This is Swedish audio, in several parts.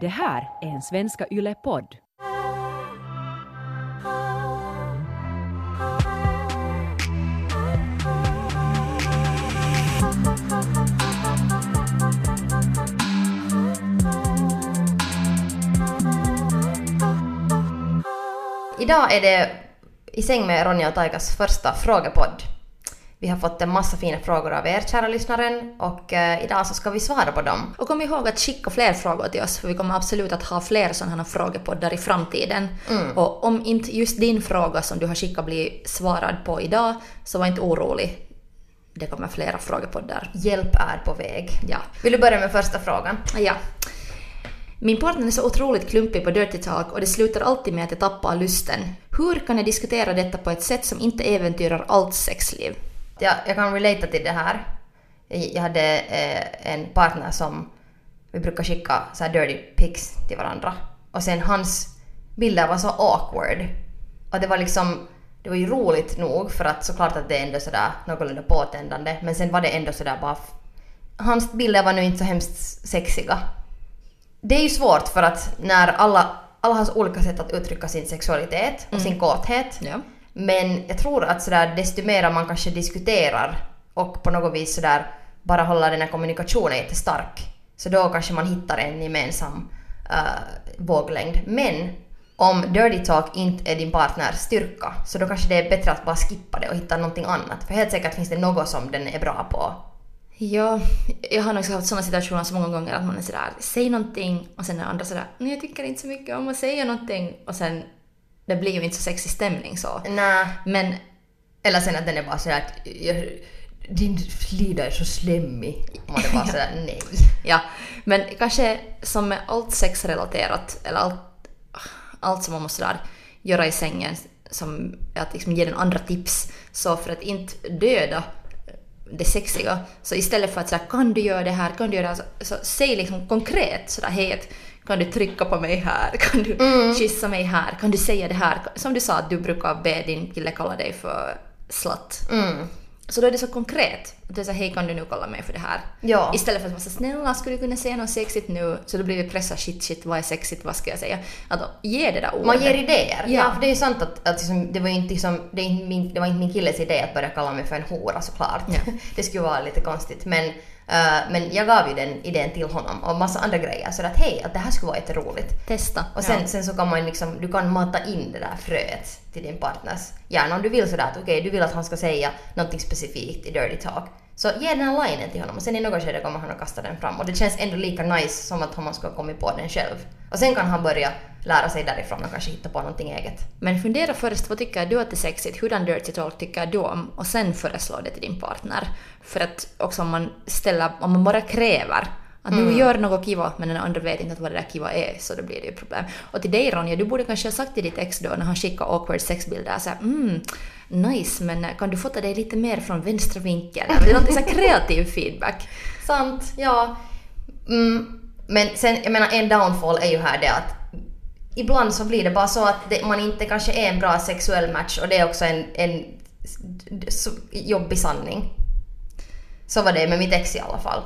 Det här är en Svenska Yle-podd. Idag är det I säng med Ronja och Taikas första frågepodd. Vi har fått en massa fina frågor av er kära lyssnaren och eh, idag så ska vi svara på dem. Och kom ihåg att skicka fler frågor till oss, för vi kommer absolut att ha fler sådana frågepoddar i framtiden. Och om inte just din fråga som du har skickat blir svarad på idag, så var inte orolig. Det kommer flera frågepoddar. Hjälp är på väg. Ja. Vill du börja med första frågan? Ja. Min partner är så otroligt klumpig på Dirty Talk och det slutar alltid med att jag tappar lusten. Hur kan jag diskutera detta på ett sätt som inte äventyrar allt sexliv? Jag, jag kan relata till det här. Jag hade eh, en partner som vi brukar skicka så dirty pics till varandra. Och sen hans bilder var så awkward. Och det var liksom, det var ju roligt nog för att såklart att det är ändå sådär någorlunda påtändande. Men sen var det ändå sådär bara... Hans bilder var nu inte så hemskt sexiga. Det är ju svårt för att när alla, alla har olika sätt att uttrycka sin sexualitet och sin kåthet. Ja. Men jag tror att sådär, desto mer man kanske diskuterar och på något vis sådär bara håller den här kommunikationen jättestark. Så då kanske man hittar en gemensam uh, våglängd. Men om dirty talk inte är din partners styrka så då kanske det är bättre att bara skippa det och hitta någonting annat. För helt säkert finns det något som den är bra på. Ja, jag har nog haft sådana situationer så många gånger att man är sådär, säg någonting och sen är andra sådär, nej jag tycker inte så mycket om att säga någonting och sen det blir ju inte så sexig stämning så. Nej. Men Eller sen att den är bara sådär att din slida är så slemmig. Man är bara sådär nej. Ja, men kanske som med allt sexrelaterat, eller allt, allt som man måste där göra i sängen, som att liksom ge den andra tips, så för att inte döda det sexiga, så istället för att säga kan du göra det här, kan du göra det här, så, så säg liksom konkret sådär hej att kan du trycka på mig här, kan du kyssa mig här, kan du säga det här, som du sa att du brukar be din kille kalla dig för slatt. Mm. Så då är det så konkret. Att du säger hej kan du nu kolla mig för det här? Ja. Istället för att man säger snälla skulle du kunna säga något sexigt nu? Så då blir vi pressade shit shit vad är sexigt, vad ska jag säga? Att då, ge det där ordet. Man ger idéer. Ja. Ja. för det är ju sant att, att liksom, det var ju inte liksom, det, är inte min, det var inte min killes idé att börja kalla mig för en hora såklart. Ja. det skulle vara lite konstigt. Men, eh, men jag gav ju den idén till honom och massa andra grejer. Så att hej, att det här skulle vara jätteroligt. Testa. Och sen, ja. sen så kan man liksom, du kan mata in det där fröet till din partners hjärna. Om du vill sådär att okej, du vill att han ska säga någonting specifikt i dirty talk. Så ge den här linen till honom och sen i något skede kommer han att kasta den fram. Och det känns ändå lika nice som att han skulle ha kommit på den själv. Och sen kan han börja lära sig därifrån och kanske hitta på någonting eget. Men fundera först, vad tycker du att är sexigt? Hurdan dirty talk tycker du om? Och sen föreslå det till din partner. För att också om man ställer, om man bara kräver att Mm. nu gör något kiva men den andra vet inte vad det där kiva är så då blir det ju problem. Och till dig Ronja, du borde kanske ha sagt till ditt ex då när han skickade awkward sexbilder såhär mm, nice men kan du fota dig lite mer från vänstra vinkeln? Eller någonting så här kreativ feedback. Sant, ja. Mm, men sen, jag menar en downfall är ju här det att ibland så blir det bara så att det, man inte kanske är en bra sexuell match och det är också en, en jobbig sanning. Så var det med mitt ex i alla fall.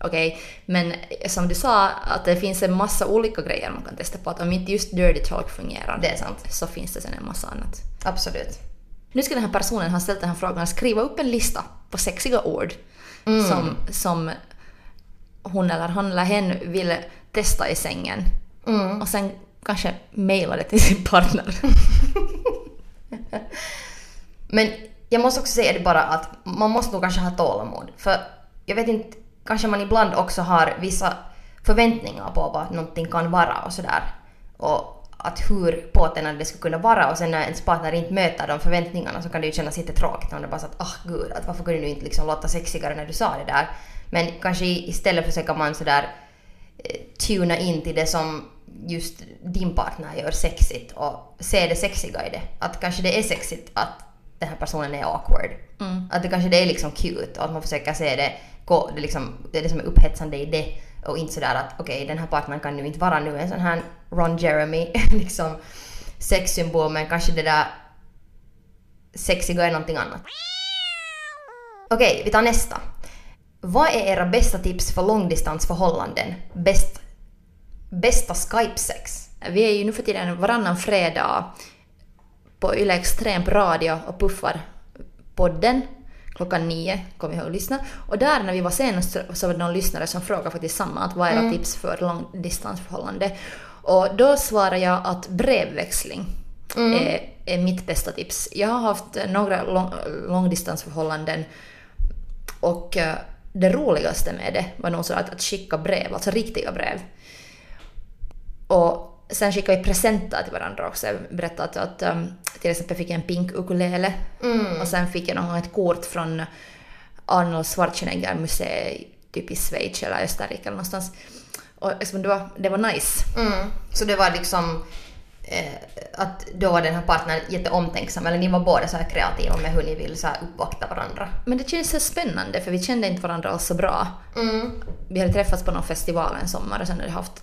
Okej, men som du sa att det finns en massa olika grejer man kan testa på. Att om inte just dirty talk fungerar Det är sant. så finns det sen en massa annat. Absolut. Nu ska den här personen ha ställt den här frågan skriva upp en lista på sexiga ord som, som hon eller han eller hen vill testa i sängen. Och sen kanske mejla det till sin partner. Men jag måste också säga det bara att man måste nog kanske ha tålamod. För jag vet inte, kanske man ibland också har vissa förväntningar på vad någonting kan vara och sådär. Och att hur påtändande det skulle kunna vara och sen när ens partner inte möter de förväntningarna så kan det ju kännas jättetråkigt om det bara så att ah gud, att varför kunde du inte liksom låta sexigare när du sa det där. Men kanske istället försöker man sådär eh, tuna in till det som just din partner gör sexigt och se det sexiga i det. Att kanske det är sexigt att den här personen är awkward. Att det kanske det är liksom cute och att man försöker se det, gå, det, liksom, det som är upphetsande i det och inte sådär att okej den här partnern kan nu inte vara nu en sån här Ron Jeremy liksom sexsymbol men kanske det där sexiga är någonting annat. Okej, vi tar nästa. Vad är era bästa tips för långdistansförhållanden? Bäst, bästa Skype-sex? Vi är ju nu för tiden varannan fredag på Yle Extrem radio och puffar podden klockan nio, kom ihåg att lyssna. Och där när vi var senast så var det någon lyssnare som frågade faktiskt samma, att vad är era tips för långdistansförhållande? Och då svarade jag att brevväxling är, är mitt bästa tips. Jag har haft några lång, långdistansförhållanden och eh, det roligaste med det var nog så att, att skicka brev, alltså riktiga brev. Och sen skickade vi presenter till varandra också. Jag berättade att, att um, till exempel fick jag en pink ukulele och sen fick jag någon gång ett kort från Arnold Schwarzenegger museet typ i Schweiz eller Österrike eller någonstans. Och liksom, det, var, det var nice. Mm. Så det var liksom eh, att då var den här partnern jätteomtänksam, eller ni var båda så här kreativa med hur ni vill så här uppvakta varandra. Men det kändes så spännande för vi kände inte varandra alls så bra. Mm. Vi hade träffats på någon festival en sommar och sen hade vi haft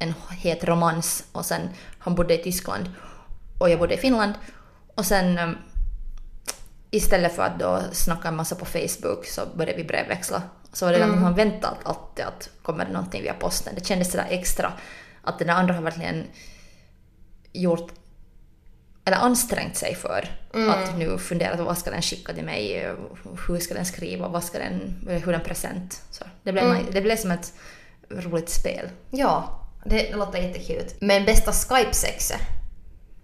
en het romans och sen han bodde i Tyskland och jag bodde i Finland och sen um, istället för att då snacka en massa på Facebook så började vi brevväxla. Så var det mm. man väntade alltid att kommer det någonting via posten. Det kändes sådär extra att den andra har verkligen gjort eller ansträngt sig för att nu fundera på vad ska den skicka till mig, hur ska den skriva, vad ska den, hur en present. Så det, blev, nice. det blev som ett roligt spel. Ja, det, det låter jättekul. Men bästa Skype-sexet?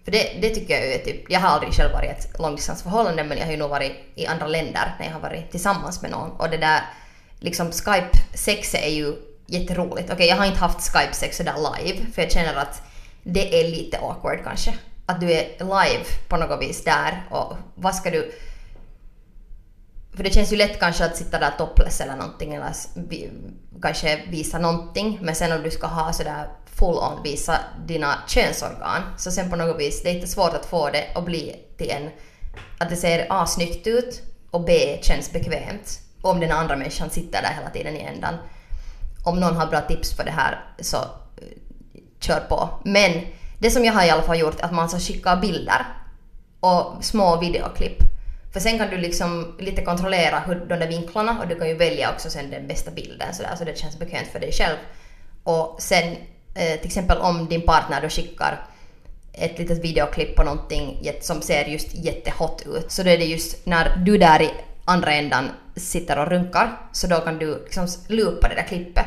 För det, det tycker jag ju är typ, jag har aldrig själv varit i ett långdistansförhållande men jag har ju nog varit i andra länder när jag har varit tillsammans med någon och det där liksom Skype-sexet är ju jätteroligt. Okej, jag har inte haft Skype-sex sådär live för jag känner att det är lite awkward kanske. Att du är live på något vis där och vad ska du... För det känns ju lätt kanske att sitta där topless eller någonting eller kanske visa någonting men sen om du ska ha sådär full on visa dina könsorgan så sen på något vis det är inte svårt att få det att bli till en att det ser A snyggt ut och B känns bekvämt om den andra människan sitter där hela tiden i ändan. Om någon har bra tips för det här så eh, kör på. Men det som jag har i alla fall gjort är att man ska skicka bilder och små videoklipp. För sen kan du liksom lite kontrollera hur, de där vinklarna och du kan ju välja också sen den bästa bilden så, där, så det känns bekvämt för dig själv. Och sen eh, till exempel om din partner då skickar ett litet videoklipp på någonting som ser just jättehot ut. Så då är det just när du där i andra ändan sitter och runkar så då kan du liksom loopa det där klippet.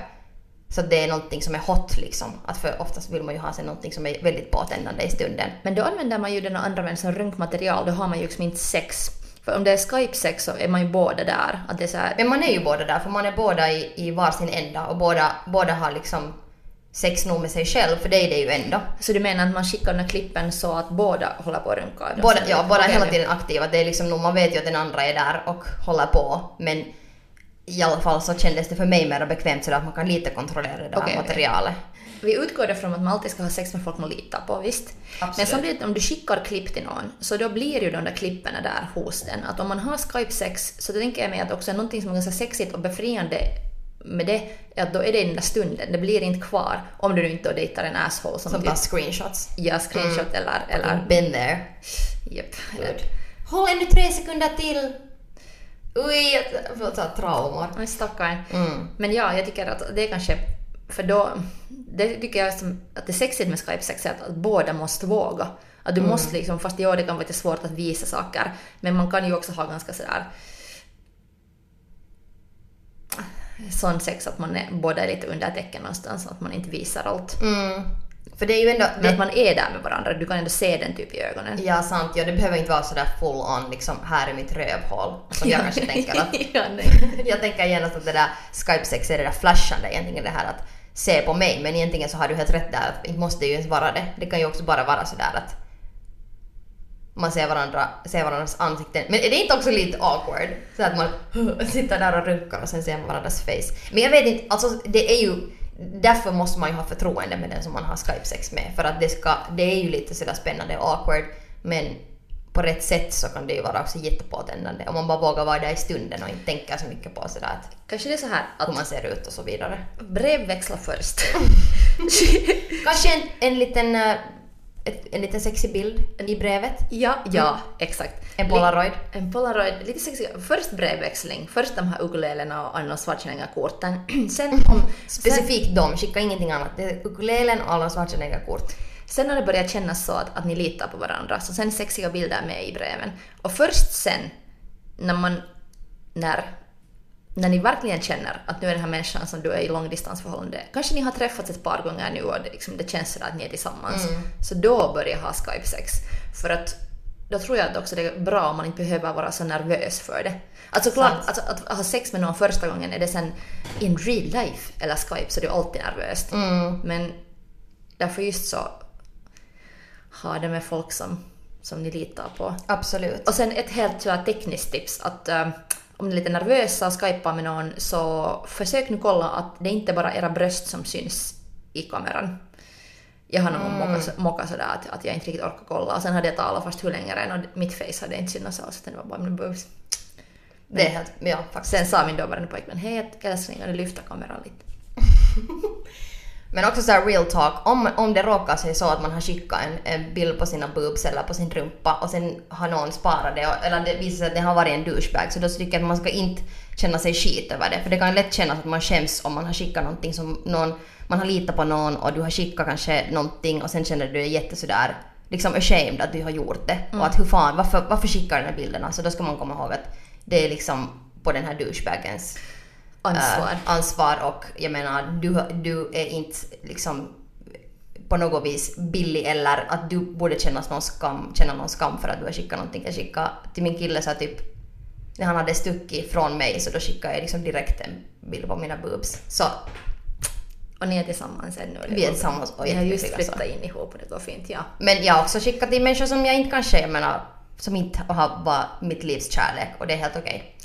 Så att det är någonting som är hot liksom. Att för oftast vill man ju ha sig någonting som är väldigt påtändande i stunden. Men då använder man ju den andra människans som runkmaterial, då har man ju liksom inte sex. För om det är Skype-sex så är man ju båda där. Att det är så här, Men man är ju båda där för man är båda i, i varsin ända och båda, båda har liksom sex nog med sig själv för det är det ju ändå. så du menar att man skickar den här klippen så att båda håller på att runka? Båda, ja, båda är hela tiden aktiva. Det är liksom man vet ju att den andra är där och håller på. Men i alla fall så kändes det för mig mer bekvämt så att man kan lite kontrollera det där okej. materialet. Vi utgår ifrån att man alltid ska ha sex med folk man litar på, visst? Men Absolut. samtidigt om du skickar klipp till någon, så då blir ju de där klippen där hos den. Att om man har Skype-sex, så tänker jag mig att också någonting som är ganska sexigt och befriande med det, är att då är det den där stunden. Det blir inte kvar om du nu inte dejtar en asshole som Som typ tar screenshots. gör screenshot eller... eller Been there. Japp. Good. Håll ännu tre sekunder till. Oj, jag får ta traumor. Oj, stackarn. Mm. Men ja, jag tycker att det är kanske... För då... Det tycker jag som, att det är sexigt med Skype-sex är att, att båda måste våga. Att du måste liksom, fast ja, det kan vara lite svårt att visa saker, men man kan ju också ha ganska sådär sån sex att man är, båda är lite under tecken någonstans, att man inte visar allt. Mm. För det är ju ändå... Men Det, att man är där med varandra, du kan ändå se den typ i ögonen. ja, sant. Ja, det behöver inte vara sådär full on liksom här är mitt rövhål. Som jag kanske tänker att... ja, jag tänker genast att det där Skype-sex är det där flashande egentligen det här att se på mig men egentligen så har du helt rätt där att inte måste det ju ens vara det. Det kan ju också bara vara sådär att man ser, varandra, ser varandras ansikten. Men är det inte också lite awkward? Så att man sitter där och runkar och sen ser man varandras face. Men jag vet inte, alltså det är ju Därför måste man ju ha förtroende med den som man har Skype-sex med. För att det, ska, det är ju lite sådär spännande och awkward. Men på rätt sätt så kan det ju vara också jättepåtändande. Om man bara vågar vara där i stunden och inte tänka så mycket på sådär att Kanske det är så här hur att man ser ut och så vidare. brevväxla först. Kanske en, en liten eh, ett, en liten sexig bild i brevet. Ja, ja, exakt. En polaroid. En polaroid, lite sexig. Först brevväxling, först de här ukulelena och Arnold Schwarzenegger-korten. Sen om... sen, Specifikt dem, skicka ingenting annat. Det är ukulelen och alla Schwarzenegger-kort. Sen har det börjat kännas så att, att ni litar på varandra, så sen sexiga bilder med i breven. Och först sen, när man... När, när ni verkligen känner att nu är den här människan som du är i långdistansförhållande, kanske ni har träffats ett par gånger nu och det, liksom, det känns sådär att ni är tillsammans, så då börjar ha Skype-sex. För att då tror jag att också det är bra om man inte behöver vara så nervös för det. Alltså klart, alltså, att ha sex med någon första gången, är det sen in real life eller Skype så är det alltid nervöst. Men därför just så ha det med folk som, som ni litar på. Absolut. Och sen ett helt så tekniskt tips att eh, om ni är lite nervösa och skypar med någon så försök nu kolla att det inte bara är era bröst som syns i kameran. Jag har nog mockat, mockat sådär att, att jag inte riktigt orkar kolla och sen hade jag talat fast hur länge redan och mitt face hade inte synats alls utan det var bara mina boobs. det är helt, ja faktiskt. Sen sa min dåvarande pojkvän hej älskling kan du lyfta kameran lite? Men också så här real talk, om, om det råkar sig så att man har skickat en, en bild på sina boobs eller på sin rumpa och sen har någon sparat det och, eller det visar sig att det har varit en douchebag så då tycker jag att man ska inte känna sig skit över det. För det kan lätt kännas att man skäms om man har skickat någonting som någon, man har litat på någon och du har skickat kanske någonting och sen känner du dig jätte sådär liksom ashamed att du har gjort det. Och att hur fan, varför, varför skickar du den här bilderna? Så då ska man komma ihåg att det är liksom på den här douchebagens Ansvar. äh, ansvar och jag menar du, du är inte liksom på något vis billig eller att du borde känna någon skam, känna någon skam för att du har skickat någonting. Jag skickade till min kille så typ när han hade stuckit från mig så då skickade jag liksom direkt en bild på mina boobs. Så Och ni är tillsammans ännu? Vi är tillsammans och Ni har just flyttat in ihop och det var fint, ja. Men jag har också skickat till människor som jag inte kanske, jag menar, som inte har varit mitt livs kärlek och det är helt okej.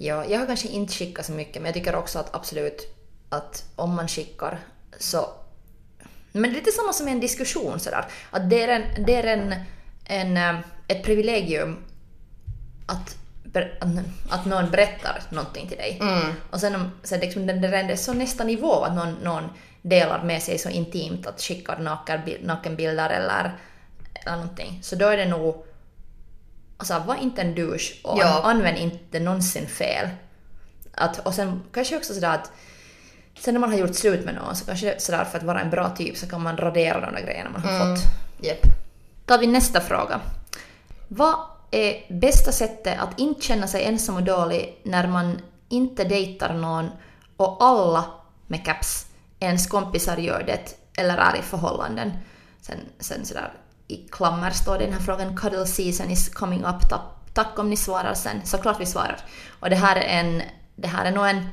Ja, jag har kanske inte skickat så mycket, men jag tycker också att absolut att om man skickar så... Men det är lite samma som i en diskussion sådär. Att det är, en, det är en, en, eh, ett privilegium att, att- någon berättar någonting till dig. Och sen, sen liksom det, det är så nästa nivå att någon, någon delar med sig så intimt att skickar nakenbil- nakenbilder eller, eller någonting. Så då är det nog Alltså var inte en douche och Ja. använd inte någonsin fel. Att, och sen kanske också sådär att sen när man har gjort slut med någon så kanske sådär för att vara en bra typ så kan man radera de där grejerna man har fått. Jepp. tar vi nästa fråga. Vad är bästa sättet att inte känna sig ensam och dålig när man inte dejtar någon och alla med caps, ens kompisar gör det eller är i förhållanden? Sen, sen sådär i klammer står den här frågan cuddle season is coming up. Tack, tack om ni svarar sen. Såklart vi svarar. Och det här är en, det här är nog en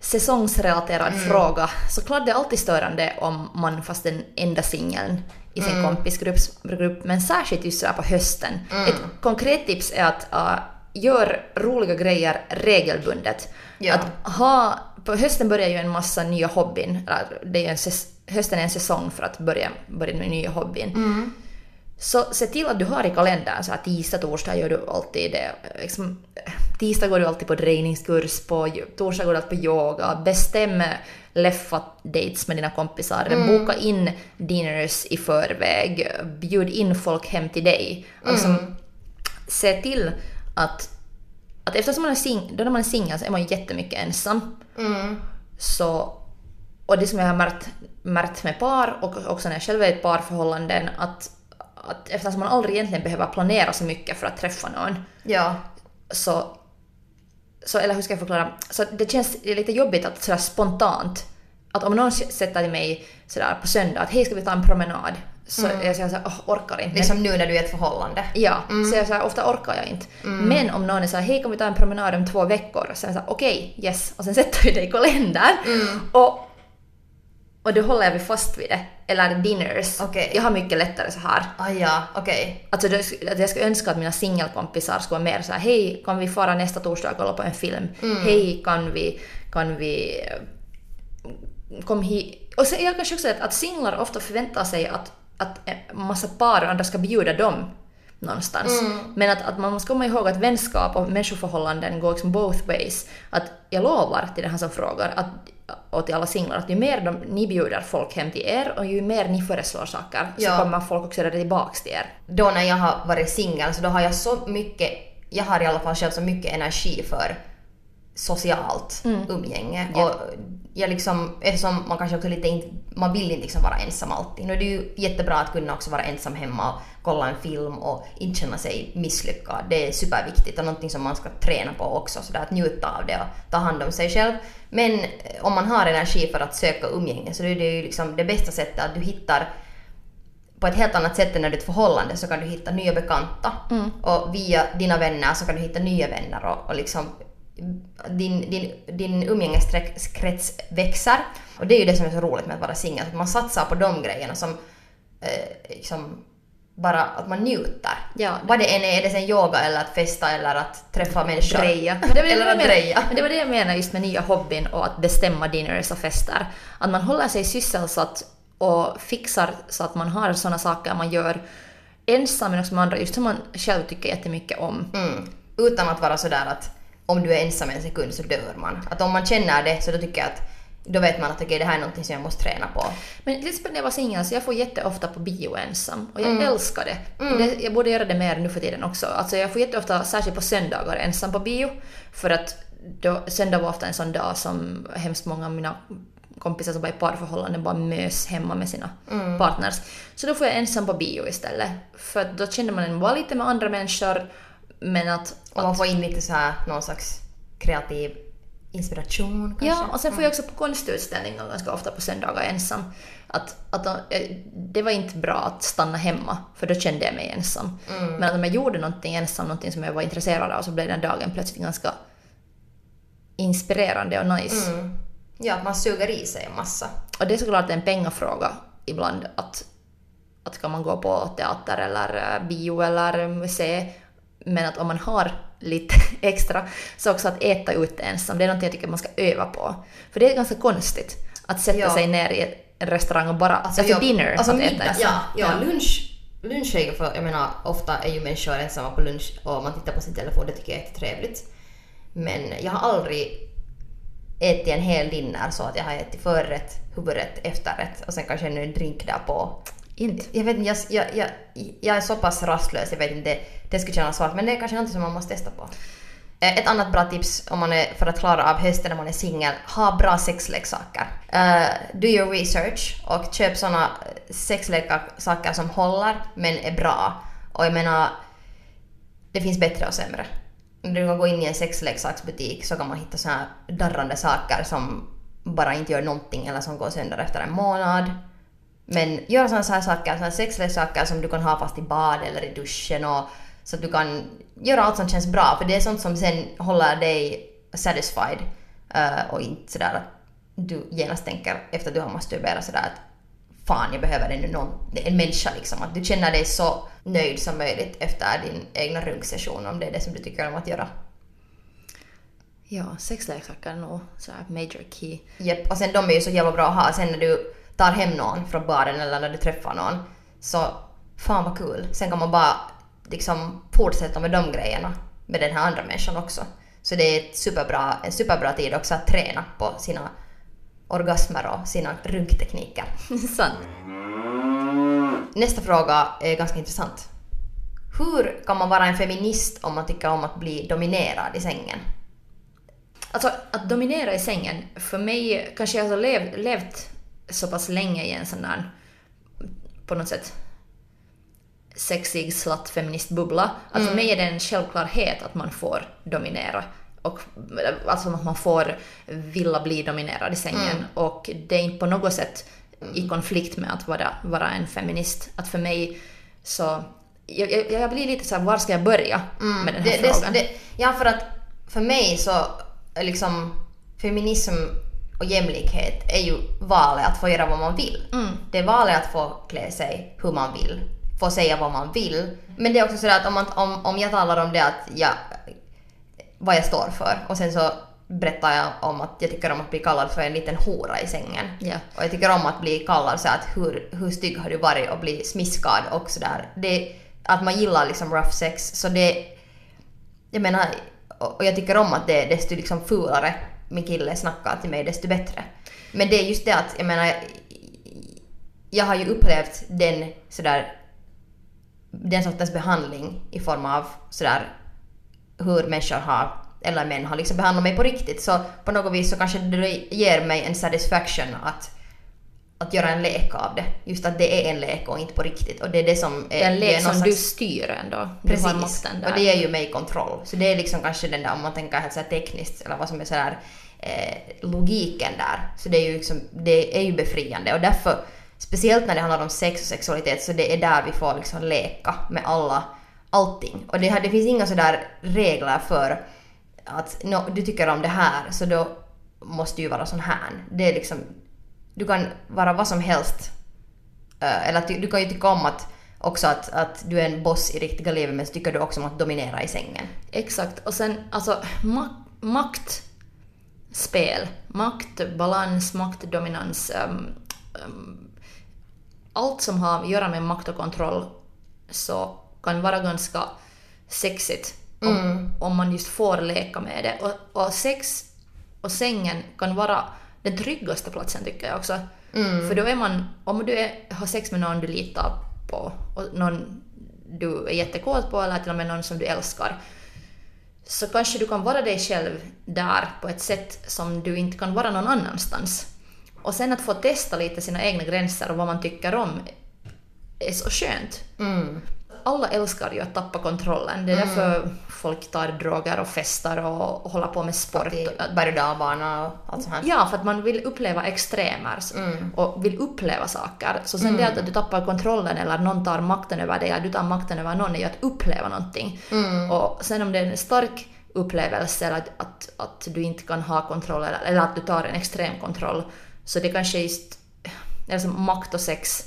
säsongsrelaterad fråga. Såklart det är alltid störande om man fast den enda singeln i sin kompisgrupp, grupp, men särskilt just sådär på hösten. Ett konkret tips är att uh, gör roliga grejer regelbundet. Ja. Att ha, på hösten börjar ju en massa nya hobbyn. Eller det är en, hösten är en säsong för att börja, börja med nya hobbyn. Så se till att du har i kalendern så här tisdag, torsdag gör du alltid det. Liksom, tisdag går du alltid på drejningskurs, på torsdag går du alltid på yoga. Bestäm leffa dates med dina kompisar. Boka in dinners i förväg. Bjud in folk hem till dig. Alltså, Se till att, att eftersom man är sing, då när man är singel så är man ju jättemycket ensam. Så, och det som jag har märkt, märkt med par och också när jag själv är i ett parförhållanden att, att eftersom man aldrig egentligen behöver planera så mycket för att träffa någon Ja. så, så eller hur ska jag förklara? Så det känns lite jobbigt att sådär spontant att om någon sätter till mig sådär på söndag att hej ska vi ta en promenad så jag säger såhär åh orkar inte. Men- Liksom nu när du är i ett förhållande. Ja, så jag säger ofta orkar jag inte. Men om någon är såhär, hej kan vi ta en promenad om två veckor? Så jag säger okej, yes. Och sen sätter vi det i kalendern. Och, och då håller vi fast vid det. Eller dinners. Okej. Jag har mycket lättare så här. Ah, ja, okej. Alltså jag skulle önska att mina singelkompisar skulle vara mer så här, hej kan vi fara nästa torsdag och kolla på en film? Hej kan vi, kan vi eh, kom hit. Och sen jag kanske också att, att singlar ofta förväntar sig att, att en massa par och andra ska bjuda dem någonstans. Men att, att man måste komma ihåg att vänskap och människoförhållanden går liksom both ways. Att jag lovar till den här som frågar att, och till alla singlar att ju mer de, ni bjuder folk hem till er och ju mer ni föreslår saker Ja. så kommer folk också rädda tillbaks till er. Då när jag har varit singel så då har jag så mycket, jag har i alla fall själv så mycket energi för socialt umgänge. Ja. Och jag liksom, eftersom man kanske också lite inte, man vill inte liksom vara ensam alltid. Nu är det ju jättebra att kunna också vara ensam hemma och kolla en film och inte känna sig misslyckad. Det är superviktigt och någonting som man ska träna på också, så där att njuta av det och ta hand om sig själv. Men eh, om man har energi för att söka umgänge så är det ju liksom det bästa sättet att du hittar på ett helt annat sätt än när du är i ett förhållande så kan du hitta nya bekanta. Och via dina vänner så kan du hitta nya vänner och, och liksom din, din, din umgängeskrets växer. Och det är ju det som är så roligt med att vara singel, att man satsar på de grejerna som eh, liksom bara att man njuter. Ja. Vad det än är, är det sen yoga eller att festa eller att träffa människor. Dreja. Eller att dreja. Men det var det jag menade just med nya hobbyn och att bestämma dinners och fester. Att man håller sig sysselsatt och fixar så att man har sådana saker man gör ensam men också med andra, just som man själv tycker jättemycket om. Mm. Utan att vara sådär att om du är ensam en sekund så dör man. Att om man känner det så då tycker jag att då vet man att okej det här är någonting som jag måste träna på. Men till exempel när jag var singel så jag får jätteofta på bio ensam och jag Mm. älskar det. det. Jag borde göra det mer nu för tiden också. Alltså jag får jätteofta, särskilt på söndagar, ensam på bio. För att då, söndag var ofta en sån dag som hemskt många av mina kompisar som var i parförhållanden bara mös hemma med sina Mm. partners. Så då får jag ensam på bio istället. För då känner man en vara lite med andra människor men att... Och man får in lite så här någon slags kreativ inspiration kanske. Ja, och sen får jag också på konstutställningar ganska ofta på söndagar ensam. Att, att eh, det var inte bra att stanna hemma, för då kände jag mig ensam. Men att om jag gjorde någonting ensam, någonting som jag var intresserad av, så blev den dagen plötsligt ganska inspirerande och nice. Mm. Ja, att man suger i sig en massa. Och det är såklart en pengafråga ibland, att, att kan man gå på teater eller eh, bio eller museum, men att om man har lite extra, så också att äta ute ensam, det är någonting jag tycker man ska öva på. För det är ganska konstigt att sätta Ja. sig ner i en restaurang och bara, alltså, jag- dinner, alltså att middag, äta ensam. ja, ja, lunch, lunch är ju för, jag menar ofta är ju människor ensamma på lunch och man tittar på sin telefon, det tycker jag är jättetrevligt. Men jag har aldrig ätit en hel dinner så att jag har ätit förrätt, huvudrätt, efterrätt och sen kanske en drink där på. Inte. Jag vet inte, jag, jag, jag, jag är så pass rastlös, jag vet inte, det, det skulle kännas svårt men det är kanske något som man måste testa på. Eh, ett annat bra tips om man är, för att klara av hösten när man är singel, ha bra sexleksaker. Uh, do your research och köp såna eh, sexleksaker som håller men är bra. Och jag menar, det finns bättre och sämre. När du kan gå in i en sexleksaksbutik så kan man hitta såna här darrande saker som bara inte gör någonting eller som går sönder efter en månad. Men gör sådana här saker, här sexleksaker som du kan ha fast i bad eller i duschen och så att du kan göra allt som känns bra för det är sånt som sen håller dig satisfied eh, och inte sådär att du genast tänker efter att du har masturberat sådär att fan jag behöver ännu någon, en människa liksom. Att du känner dig så nöjd som möjligt efter din egna runksession om det är det som du tycker om att göra. Ja, sexleksaker är nog major key. Japp, och sen de är ju så jävla bra att ha sen när du tar hem någon från baren eller när du träffar någon. Så fan vad kul. Sen kan man bara liksom fortsätta med de grejerna med den här andra människan också. Så det är ett superbra, en superbra tid också att träna på sina orgasmer och sina runktekniker. Sant. Nästa fråga är ganska intressant. Hur kan man vara en feminist om man tycker om att bli dominerad i sängen? Alltså att dominera i sängen, för mig, kanske jag har lev, levt så pass länge i en sån där, på något sätt, sexig slatt feministbubbla, att för mig är det en självklarhet att man får dominera. Och, alltså att man får vilja bli dominerad i sängen. Och det är inte på något sätt i konflikt med att vara, vara en feminist. Att för mig så... Jag, jag, jag blir lite så här, var ska jag börja med den här det, frågan? Det, det, ja, för att för mig så liksom feminism och jämlikhet är ju valet att få göra vad man vill. Det är valet att få klä sig hur man vill, få säga vad man vill. Men det är också sådär att om, man, om, om jag talar om det att jag, vad jag står för och sen så berättar jag om att jag tycker om att bli kallad för en liten hora i sängen. Ja. Och jag tycker om att bli kallad så att hur, hur stygg har du varit och bli smiskad och sådär. Det, att man gillar liksom rough sex. Så det, jag menar, och och jag tycker om att det är desto liksom fulare min kille snackar till mig, desto bättre. Men det är just det att, jag menar, jag har ju upplevt den sådär, den sortens behandling i form av sådär hur människor har, eller män har liksom behandlat mig på riktigt. Så på något vis så kanske det ger mig en satisfaction att, att göra en lek av det. Just att det är en lek och inte på riktigt. Och det är det som är en lek någon som du slags- styr ändå. Du Precis. har makten där. Och det ger ju mig kontroll. Så det är liksom kanske den där, om man tänker helt så här tekniskt, eller vad som är sådär eh, logiken där. Så det är ju liksom, det är ju befriande. Och därför, speciellt när det handlar om sex och sexualitet, så det är där vi får liksom leka med alla, allting. Och det, här, det finns inga sådär regler för att nå, du tycker om det här, så då måste du ju vara sån här. Det är liksom, du kan vara vad som helst Eh, eller du, du kan ju tycka om att också att, att du är en boss i riktiga livet men så tycker du också om att dominera i sängen. Exakt. Och sen alltså ma- maktspel, maktbalans, maktdominans. Um, um, allt som har att göra med makt och kontroll så kan vara ganska sexigt om, om man just får leka med det. Och, och sex och sängen kan vara den tryggaste platsen tycker jag också. För då är man, om du är, har sex med någon du litar på och någon du är jättekåt på eller till och med någon som du älskar så kanske du kan vara dig själv där på ett sätt som du inte kan vara någon annanstans. Och sen att få testa lite sina egna gränser och vad man tycker om är så skönt. Alla älskar ju att tappa kontrollen. Det är därför folk tar droger och festar och, och håller på med sport. I berg och allt sånt här. Ja, för att man vill uppleva extremer och vill uppleva saker. Så sen det att du tappar kontrollen eller någon tar makten över dig eller du tar makten över någon är ju att uppleva någonting. Och sen om det är en stark upplevelse eller att, att, att du inte kan ha kontroll eller, eller att du tar en extrem kontroll så det kanske är just eller som makt och sex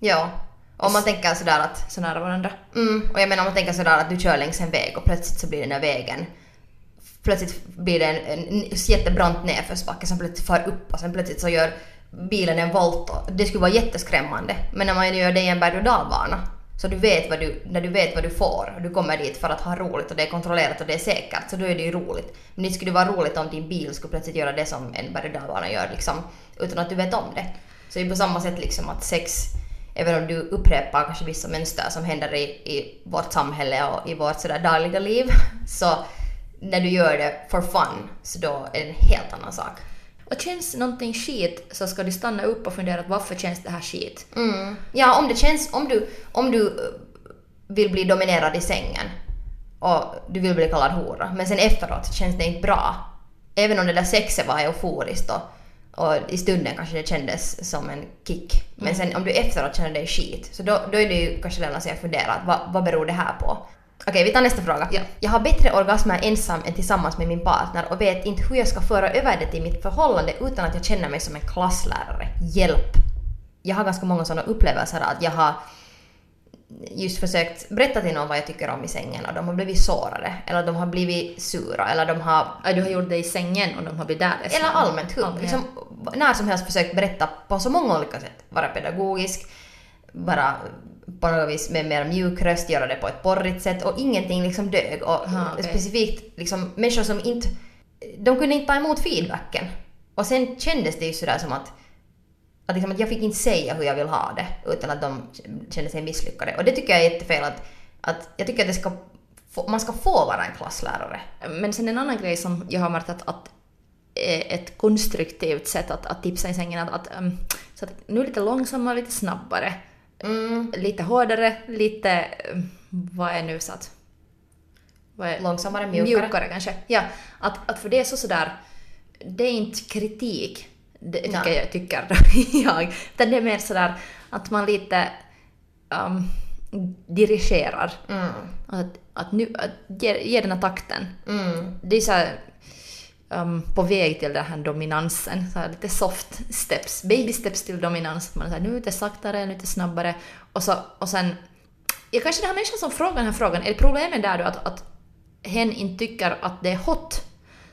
Ja. Om man tänker sådär att så nära varandra. Mm, och jag menar om man tänker sådär att du kör längs en väg och plötsligt så blir den där vägen Plötsligt blir det en, en jättebrant nedförsbacke som plötsligt far upp och sen plötsligt så gör bilen en volt det skulle vara jätteskrämmande. Men när man gör det i en berg och dalbana så du vet vad du, när du vet vad du får och du kommer dit för att ha roligt och det är kontrollerat och det är säkert så då är det ju roligt. Men det skulle vara roligt om din bil skulle plötsligt göra det som en berg och dalbana gör liksom utan att du vet om det. Så det är på samma sätt liksom att sex även om du upprepar kanske vissa mönster som händer i, i vårt samhälle och i vårt sådär dagliga liv, så när du gör det for fun, så då är det en helt annan sak. Och känns någonting skit så ska du stanna upp och fundera på varför känns det här skit? Mm. Ja, om det känns, om du, om du eh, vill bli dominerad i sängen och du vill bli kallad hora, men sen efteråt känns det inte bra. Även om det där sexet var euforiskt och, och i stunden kanske det kändes som en kick. Men sen om du efteråt känner dig skit, så då, då är det ju kanske sig att fundera, vad, vad beror det här på? Okej, vi tar nästa fråga. Ja. Jag har bättre orgasmer ensam än tillsammans med min partner och vet inte hur jag ska föra över det till mitt förhållande utan att jag känner mig som en klasslärare. Hjälp! Jag har ganska många sådana upplevelser att jag har just försökt berätta till någon vad jag tycker om i sängen och de har blivit sårade eller de har blivit sura eller de har Ja, du har gjort det i sängen och de har blivit där eller allmänt, hur, liksom, när som helst försökt berätta på så många olika sätt. Vara pedagogisk, vara på något vis med mer mjuk röst, göra det på ett porrigt sätt och ingenting liksom dög. Och Aha, okej. specifikt liksom människor som inte, de kunde inte ta emot feedbacken. Och sen kändes det ju sådär som att, att, liksom att jag fick inte säga hur jag vill ha det utan att de kände sig misslyckade. Och det tycker jag är jättefel att, att jag tycker att det ska, få, man ska få vara en klasslärare. Men sen en annan grej som jag har märkt att, att är ett konstruktivt sätt att, att tipsa i sängen att, att, um, så att nu lite långsammare, lite snabbare, Mm. lite hårdare, lite... um, Vad är nu så att... Vad är, Långsammare, mjukare. kanske. Ja, att, att för det är så sådär... Det är inte kritik, det tycker jag, tycker jag. Utan det är mer sådär att man lite um, dirigerar. Mm. Att, att nu, att ge, ge den här takten. Mm. Det är så här, um, på väg till den här dominansen. Så här, lite soft steps, baby steps till dominans. Man är så här, nu lite saktare, lite snabbare. Och, så, och sen, ja, kanske den här människan som frågar den här frågan, är problemet där då att, att hen inte tycker att det är hot?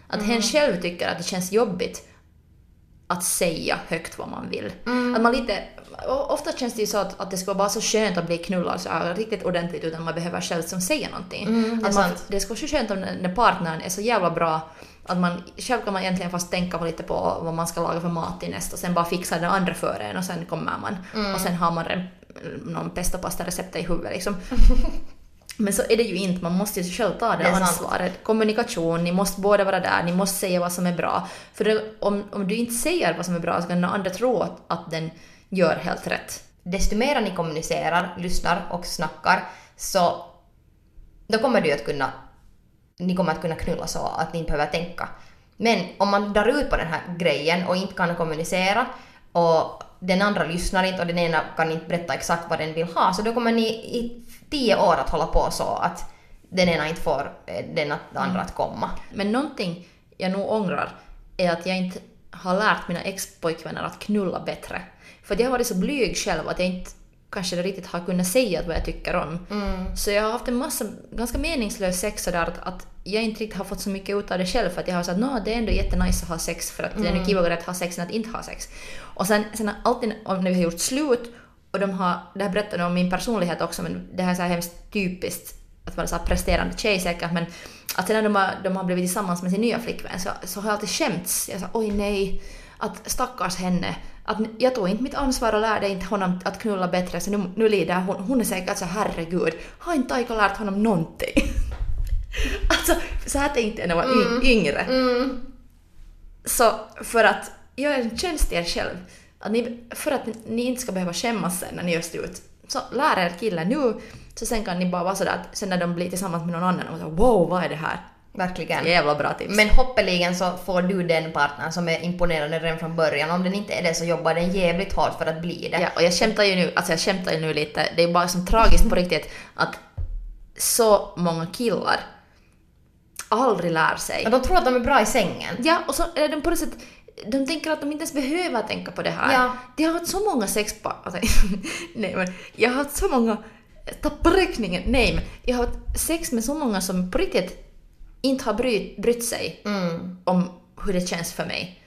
Att hen själv tycker att det känns jobbigt att säga högt vad man vill. Att man lite, ofta känns det ju så att, att det ska vara bara så skönt att bli knullad så här, riktigt ordentligt utan man behöver själv som säga någonting. Mm, det att man, det ska vara så skönt om när partnern är så jävla bra att man själv kan man egentligen fast tänka på lite på vad man ska laga för mat till nästa och sen bara fixa den andra före en och sen kommer man Mm. och sen har man någon pesto pasta recept i huvudet liksom. Men så är det ju inte, man måste ju själv ta det, Det är sant. ansvaret. Kommunikation, ni måste båda vara där, ni måste säga vad som är bra. För det, om, om du inte säger vad som är bra så kan den andra tro att, att den gör helt rätt. desto mer ni kommunicerar, lyssnar och snackar så då kommer du att kunna, ni kommer att kunna knulla så att ni inte behöver tänka. Men om man drar ut på den här grejen och inte kan kommunicera och den andra lyssnar inte och den ena kan inte berätta exakt vad den vill ha så då kommer ni i tio år att hålla på så att den ena inte får eh, den andra att komma. Men någonting jag nog ångrar är att jag inte har lärt mina ex-pojkvänner att knulla bättre. För jag har varit så blyg själv att jag inte kanske riktigt har kunnat säga vad jag tycker om. Så jag har haft en massa ganska meningslös sex sådär att, att jag inte riktigt har fått så mycket ut av det själv för att jag har sagt att det är ändå jättenice att ha sex för att det är nog kivare att ha sex än att inte ha sex. Och sen, sen alltid när vi har gjort slut och de har, det här berättar de om min personlighet också men det här är så här hemskt typiskt att vara så här presterande tjej säkert men att sen när de har, de har blivit tillsammans med sin nya flickvän så, så har jag alltid skämts. Jag sa oj nej, att stackars henne. Att jag tog inte mitt ansvar och lärde inte honom att knulla bättre så nu, nu lider hon. Hon är säkert så herregud, har inte Taika lärt honom någonting? alltså så här tänkte jag när jag var y- yngre. Så för att göra en tjänst till er själv, att ni, för att ni inte ska behöva skämmas sen när ni gör slut, så lär er killen nu, så sen kan ni bara vara sådär att sen när de blir tillsammans med någon annan och så wow, vad är det här? Verkligen. Jävla bra tips. Men hoppeligen så får du den partnern som är imponerande redan från början. Om den inte är det så jobbar den jävligt hårt för att bli det. Ja, och jag skämtar ju nu, alltså jag skämtar ju nu lite, det är bara som tragiskt på riktigt att så många killar aldrig lär sig. Ja, de tror att de är bra i sängen. Ja, och så är de på något sätt, de tänker att de inte ens behöver tänka på det här. Ja. De har haft så många sexpar, alltså, nej men jag har haft så många, tappa räkningen, nej men jag har haft sex med så många som på riktigt inte har brytt, brytt sig Mm. om hur det känns för mig.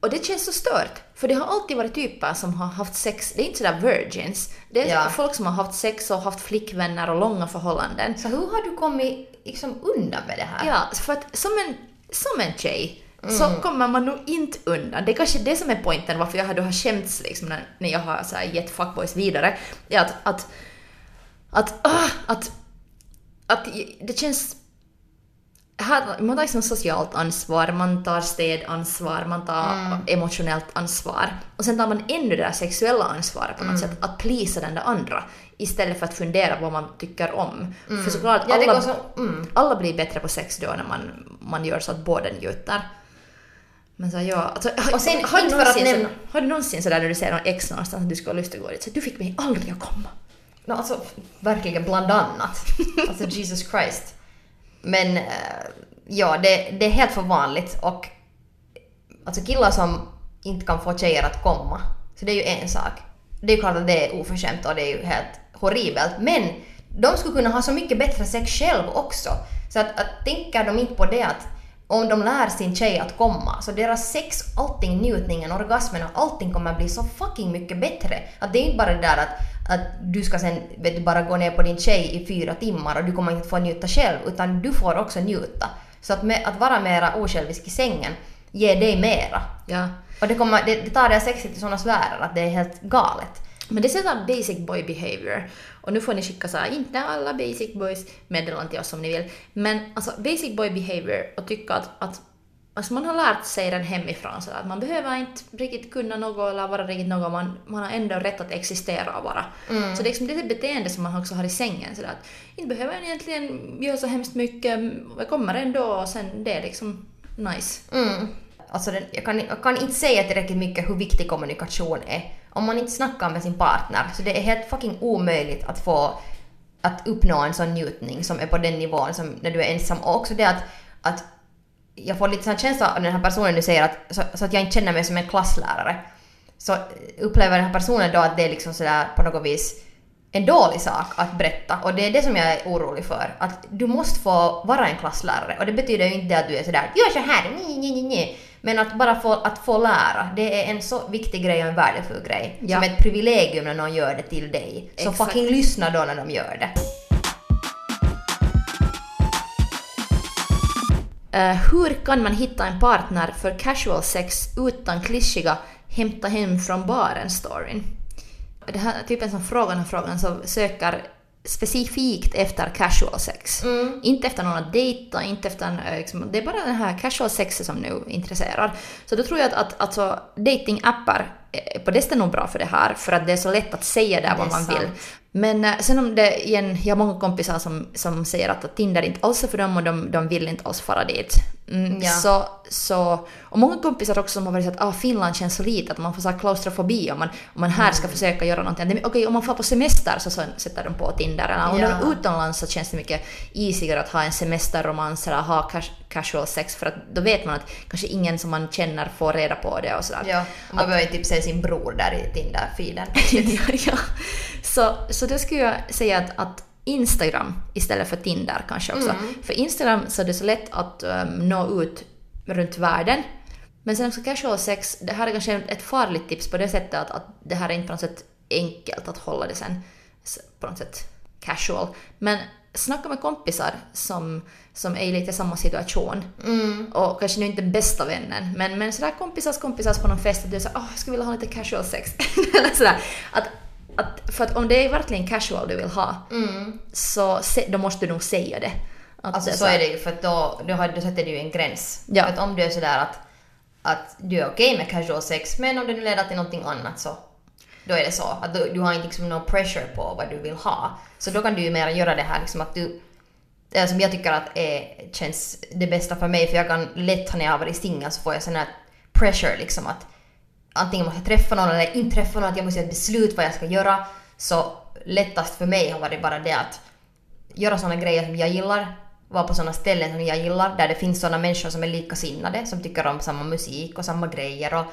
Och det känns så stört, för det har alltid varit typer som har haft sex, det är inte sådär virgins, det är Ja. folk som har haft sex och haft flickvänner och långa förhållanden. Så hur har du kommit liksom undan med det här? Ja, för att som en, som en tjej så kommer man nog inte undan. Det är kanske det som är poängen varför jag då har skämts liksom när, när jag har så här gett fuckboys vidare. Är att, att, att, ah, att, att det känns... Här, man tar liksom socialt ansvar, man tar städansvar, man tar emotionellt ansvar. Och sen tar man ännu det där sexuella ansvaret på något sätt, att plisa den där andra. Istället för att fundera på vad man tycker om. För såklart, Ja, det alla, så... Mm. alla blir bättre på sex då när man, man gör så att båda njuter. Men så ja, alltså, har, Och sen, har, du någonsin, så, har du någonsin sådär när du ser någon ex någonstans att du ska ha lust att gå dit så du fick mig aldrig att komma. No, alltså, verkligen bland annat. Alltså Jesus Christ. Men eh, ja, det, det är helt för vanligt och alltså killar som inte kan få tjejer att komma, så det är ju en sak. Det är ju klart att det är oförskämt och det är ju helt horribelt, men de skulle kunna ha så mycket bättre sex själv också. Så att, att tänker de inte på det att om de lär sin tjej att komma, så deras sex, allting, njutningen, orgasmerna, allting kommer bli så fucking mycket bättre. Att det är inte bara det där att, att du ska sen vet du, bara gå ner på din tjej i fyra timmar och du kommer inte få njuta själv, utan du får också njuta. Så att, med, att vara mera osjälvisk i sängen ger dig mera. Ja. Och det, kommer, det, det tar det sexet till sådana sfärer att det är helt galet. Men det är sådär basic boy behavior. Och nu får ni skicka så här, inte alla basic boys meddelanden till oss om ni vill. Men alltså basic boy behavior och tycka att, att alltså man har lärt sig den hemifrån så att man behöver inte riktigt kunna något eller vara riktigt något, man, man har ändå rätt att existera och vara. Så det är liksom det är beteende som man också har i sängen. Så att inte behöver jag egentligen göra så hemskt mycket, jag kommer ändå och sen det är liksom nice. Mm. Alltså den, jag, kan, jag kan inte säga tillräckligt mycket hur viktig kommunikation är. Om man inte snackar med sin partner så det är helt fucking omöjligt att få att uppnå en sån njutning som är på den nivån som när du är ensam. Och också det att, att jag får lite sån känsla av den här personen du säger att så, så att jag inte känner mig som en klasslärare. Så upplever den här personen då att det är liksom sådär på något vis en dålig sak att berätta och det är det som jag är orolig för. Att du måste få vara en klasslärare och det betyder ju inte att du är sådär gör så här, nej, nej, nej, nej. Men att bara få, att få lära, det är en så viktig grej och en värdefull grej. Ja. Som ett privilegium när någon gör det till dig. Så Exakt. fucking lyssna då när de gör det. Eh, hur kan man hitta en partner för casual sex utan klyschiga hämta hem från baren-storyn? Det här är typ en sån fråga, den här frågan som söker specifikt efter casual sex. Inte efter någon att dejta, inte efter eh, liksom, det är bara den här casual sexet som nu intresserar. Så då tror jag att, att alltså, datingappar eh, på det är nog bra för det här, för att det är så lätt att säga där vad man vill. sant. Men eh, sen om det igen, jag har många kompisar som, som säger att, att Tinder inte alls är för dem och de, de vill inte alls fara dit. Mm, Ja. så, så, och många kompisar också som har varit så att ah, Finland känns så litet, att man får så här klaustrofobi om man, om man här Mm. ska försöka göra någonting. Det- Okej, om man får på semester så, så sätter de på Tinder. Eller om Ja. är utomlands så känns det mycket easigare att ha en semesterromans eller ha cas- casual sex för att då vet man att kanske ingen som man känner får reda på det och sådär. Ja, man behöver ju typ se sin bror där i Tinder-feeden. ja, ja. Så, så då skulle jag säga att, att Instagram istället för Tinder kanske också. Mm. För Instagram så är det så lätt att um, nå ut runt världen. Men sen också casual sex, det här är kanske ett farligt tips på det sättet att, att det här är inte på något sätt enkelt att hålla det sen på något sätt casual. Men snacka med kompisar som, som är i lite samma situation. Och kanske nu inte bästa vännen, men, men sådär kompisars kompisars på någon fest och du säger åh jag skulle vilja ha lite casual sex. Eller sådär. Att, att, för att om det är verkligen casual du vill ha, så se, då måste du nog säga det. Att Alltså det så är det ju för då, då, har, då sätter du ju en gräns. Ja. För att om du är sådär att, att du är okej med casual sex men om det nu leder till någonting annat så då är det så. Att du, du har inte liksom någon pressure på vad du vill ha. Så då kan du ju mer göra det här liksom att du som jag tycker att är, känns det bästa för mig för jag kan lätt när jag har varit singel så får jag sån här pressure liksom att antingen måste jag träffa någon eller inte träffa någon, att jag måste göra ett beslut vad jag ska göra. Så lättast för mig har varit bara det att göra såna grejer som jag gillar, vara på såna ställen som jag gillar, där det finns såna människor som är likasinnade, som tycker om samma musik och samma grejer och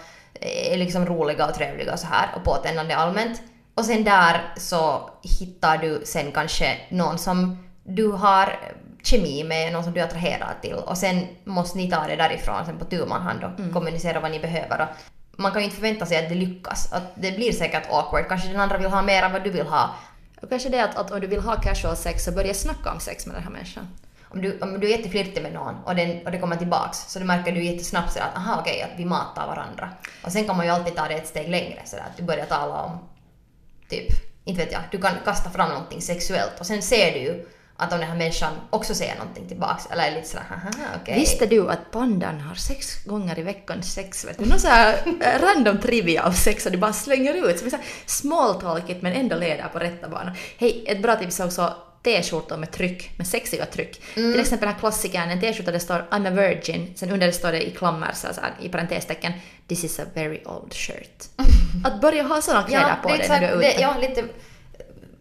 är liksom roliga och trevliga och så här och påtändande allmänt. Och sen där så hittar du sen kanske någon som du har kemi med, någon som du är attraherad till och sen måste ni ta det därifrån sen på tu man hand och kommunicera vad ni behöver. Och man kan ju inte förvänta sig att det lyckas. Att det blir säkert awkward. Kanske den andra vill ha mer än vad du vill ha. Och kanske det att, att om du vill ha casual sex så börja snacka om sex med den här människan. Om du, om du är jätteflirtig med någon och, den, och det kommer tillbaks så du märker du jättesnabbt sådär att aha okej att vi matar varandra. Och sen kan man ju alltid ta det ett steg längre sådär att du börjar tala om typ, inte vet jag, du kan kasta fram någonting sexuellt och sen ser du ju att om den här människan också säger någonting tillbaks eller är lite sådär haha okej. Visste du att pandan har sex gånger i veckan sex? Vet du? Någon så här eh, random trivia av sex och du bara slänger ut. Som är smalltalkigt men ändå leder på rätta banor. Hej, ett bra tips är också t-skjortor med tryck, med sexiga tryck. Till exempel den här klassikern, en t-skjorta där det står I'm a virgin, sen under det står det i klammer, så här, i parentestecken, This is a very old shirt. Att börja ha sådana kläder på det är dig när du är ute. det, ja, lite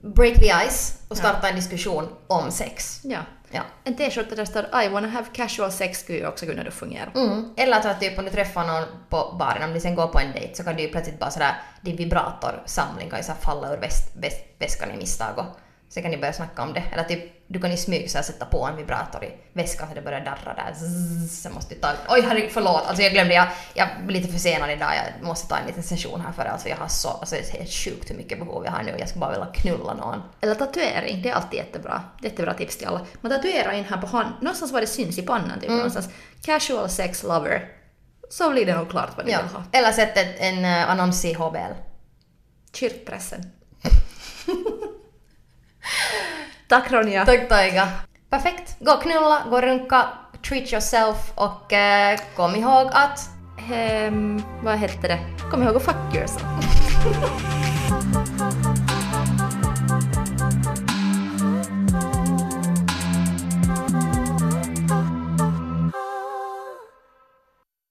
break the ice och starta en diskussion om sex. Ja. Ja. En t-skjorta där det står I wanna have casual sex skulle ju också kunna då fungera. Mm. Eller att typ om du träffar någon på baren, om ni sen går på en dejt så kan du ju plötsligt bara sådär, din vibratorsamling kan ju så falla ur väst, väst, väskan i misstag och så kan ni börja snacka om det. Eller typ du kan i smyg så här sätta på en vibrator i väskan så det börjar darra där. Zzz, så måste du ta... Oj herregud förlåt, alltså jag glömde, jag, jag är lite försenad idag, jag måste ta en liten session här för alltså jag har så, alltså det är helt sjukt hur mycket behov jag har nu, jag ska bara vilja knulla någon. Eller tatuering, det är alltid jättebra. Jättebra tips till alla. Man tatuerar in här på hand, någonstans var det syns i pannan typ någonstans. Casual sex lover. Så blir det nog klart vad ni Ja. vill ha. Eller sätt en uh, annons i HBL. Kyrkpressen. Tack Ronja. Tack Taiga. Perfekt. Gå och knulla, gå och runka, treat yourself och eh, kom ihåg att Ehm, vad hette det? Kom ihåg att fuck yourself.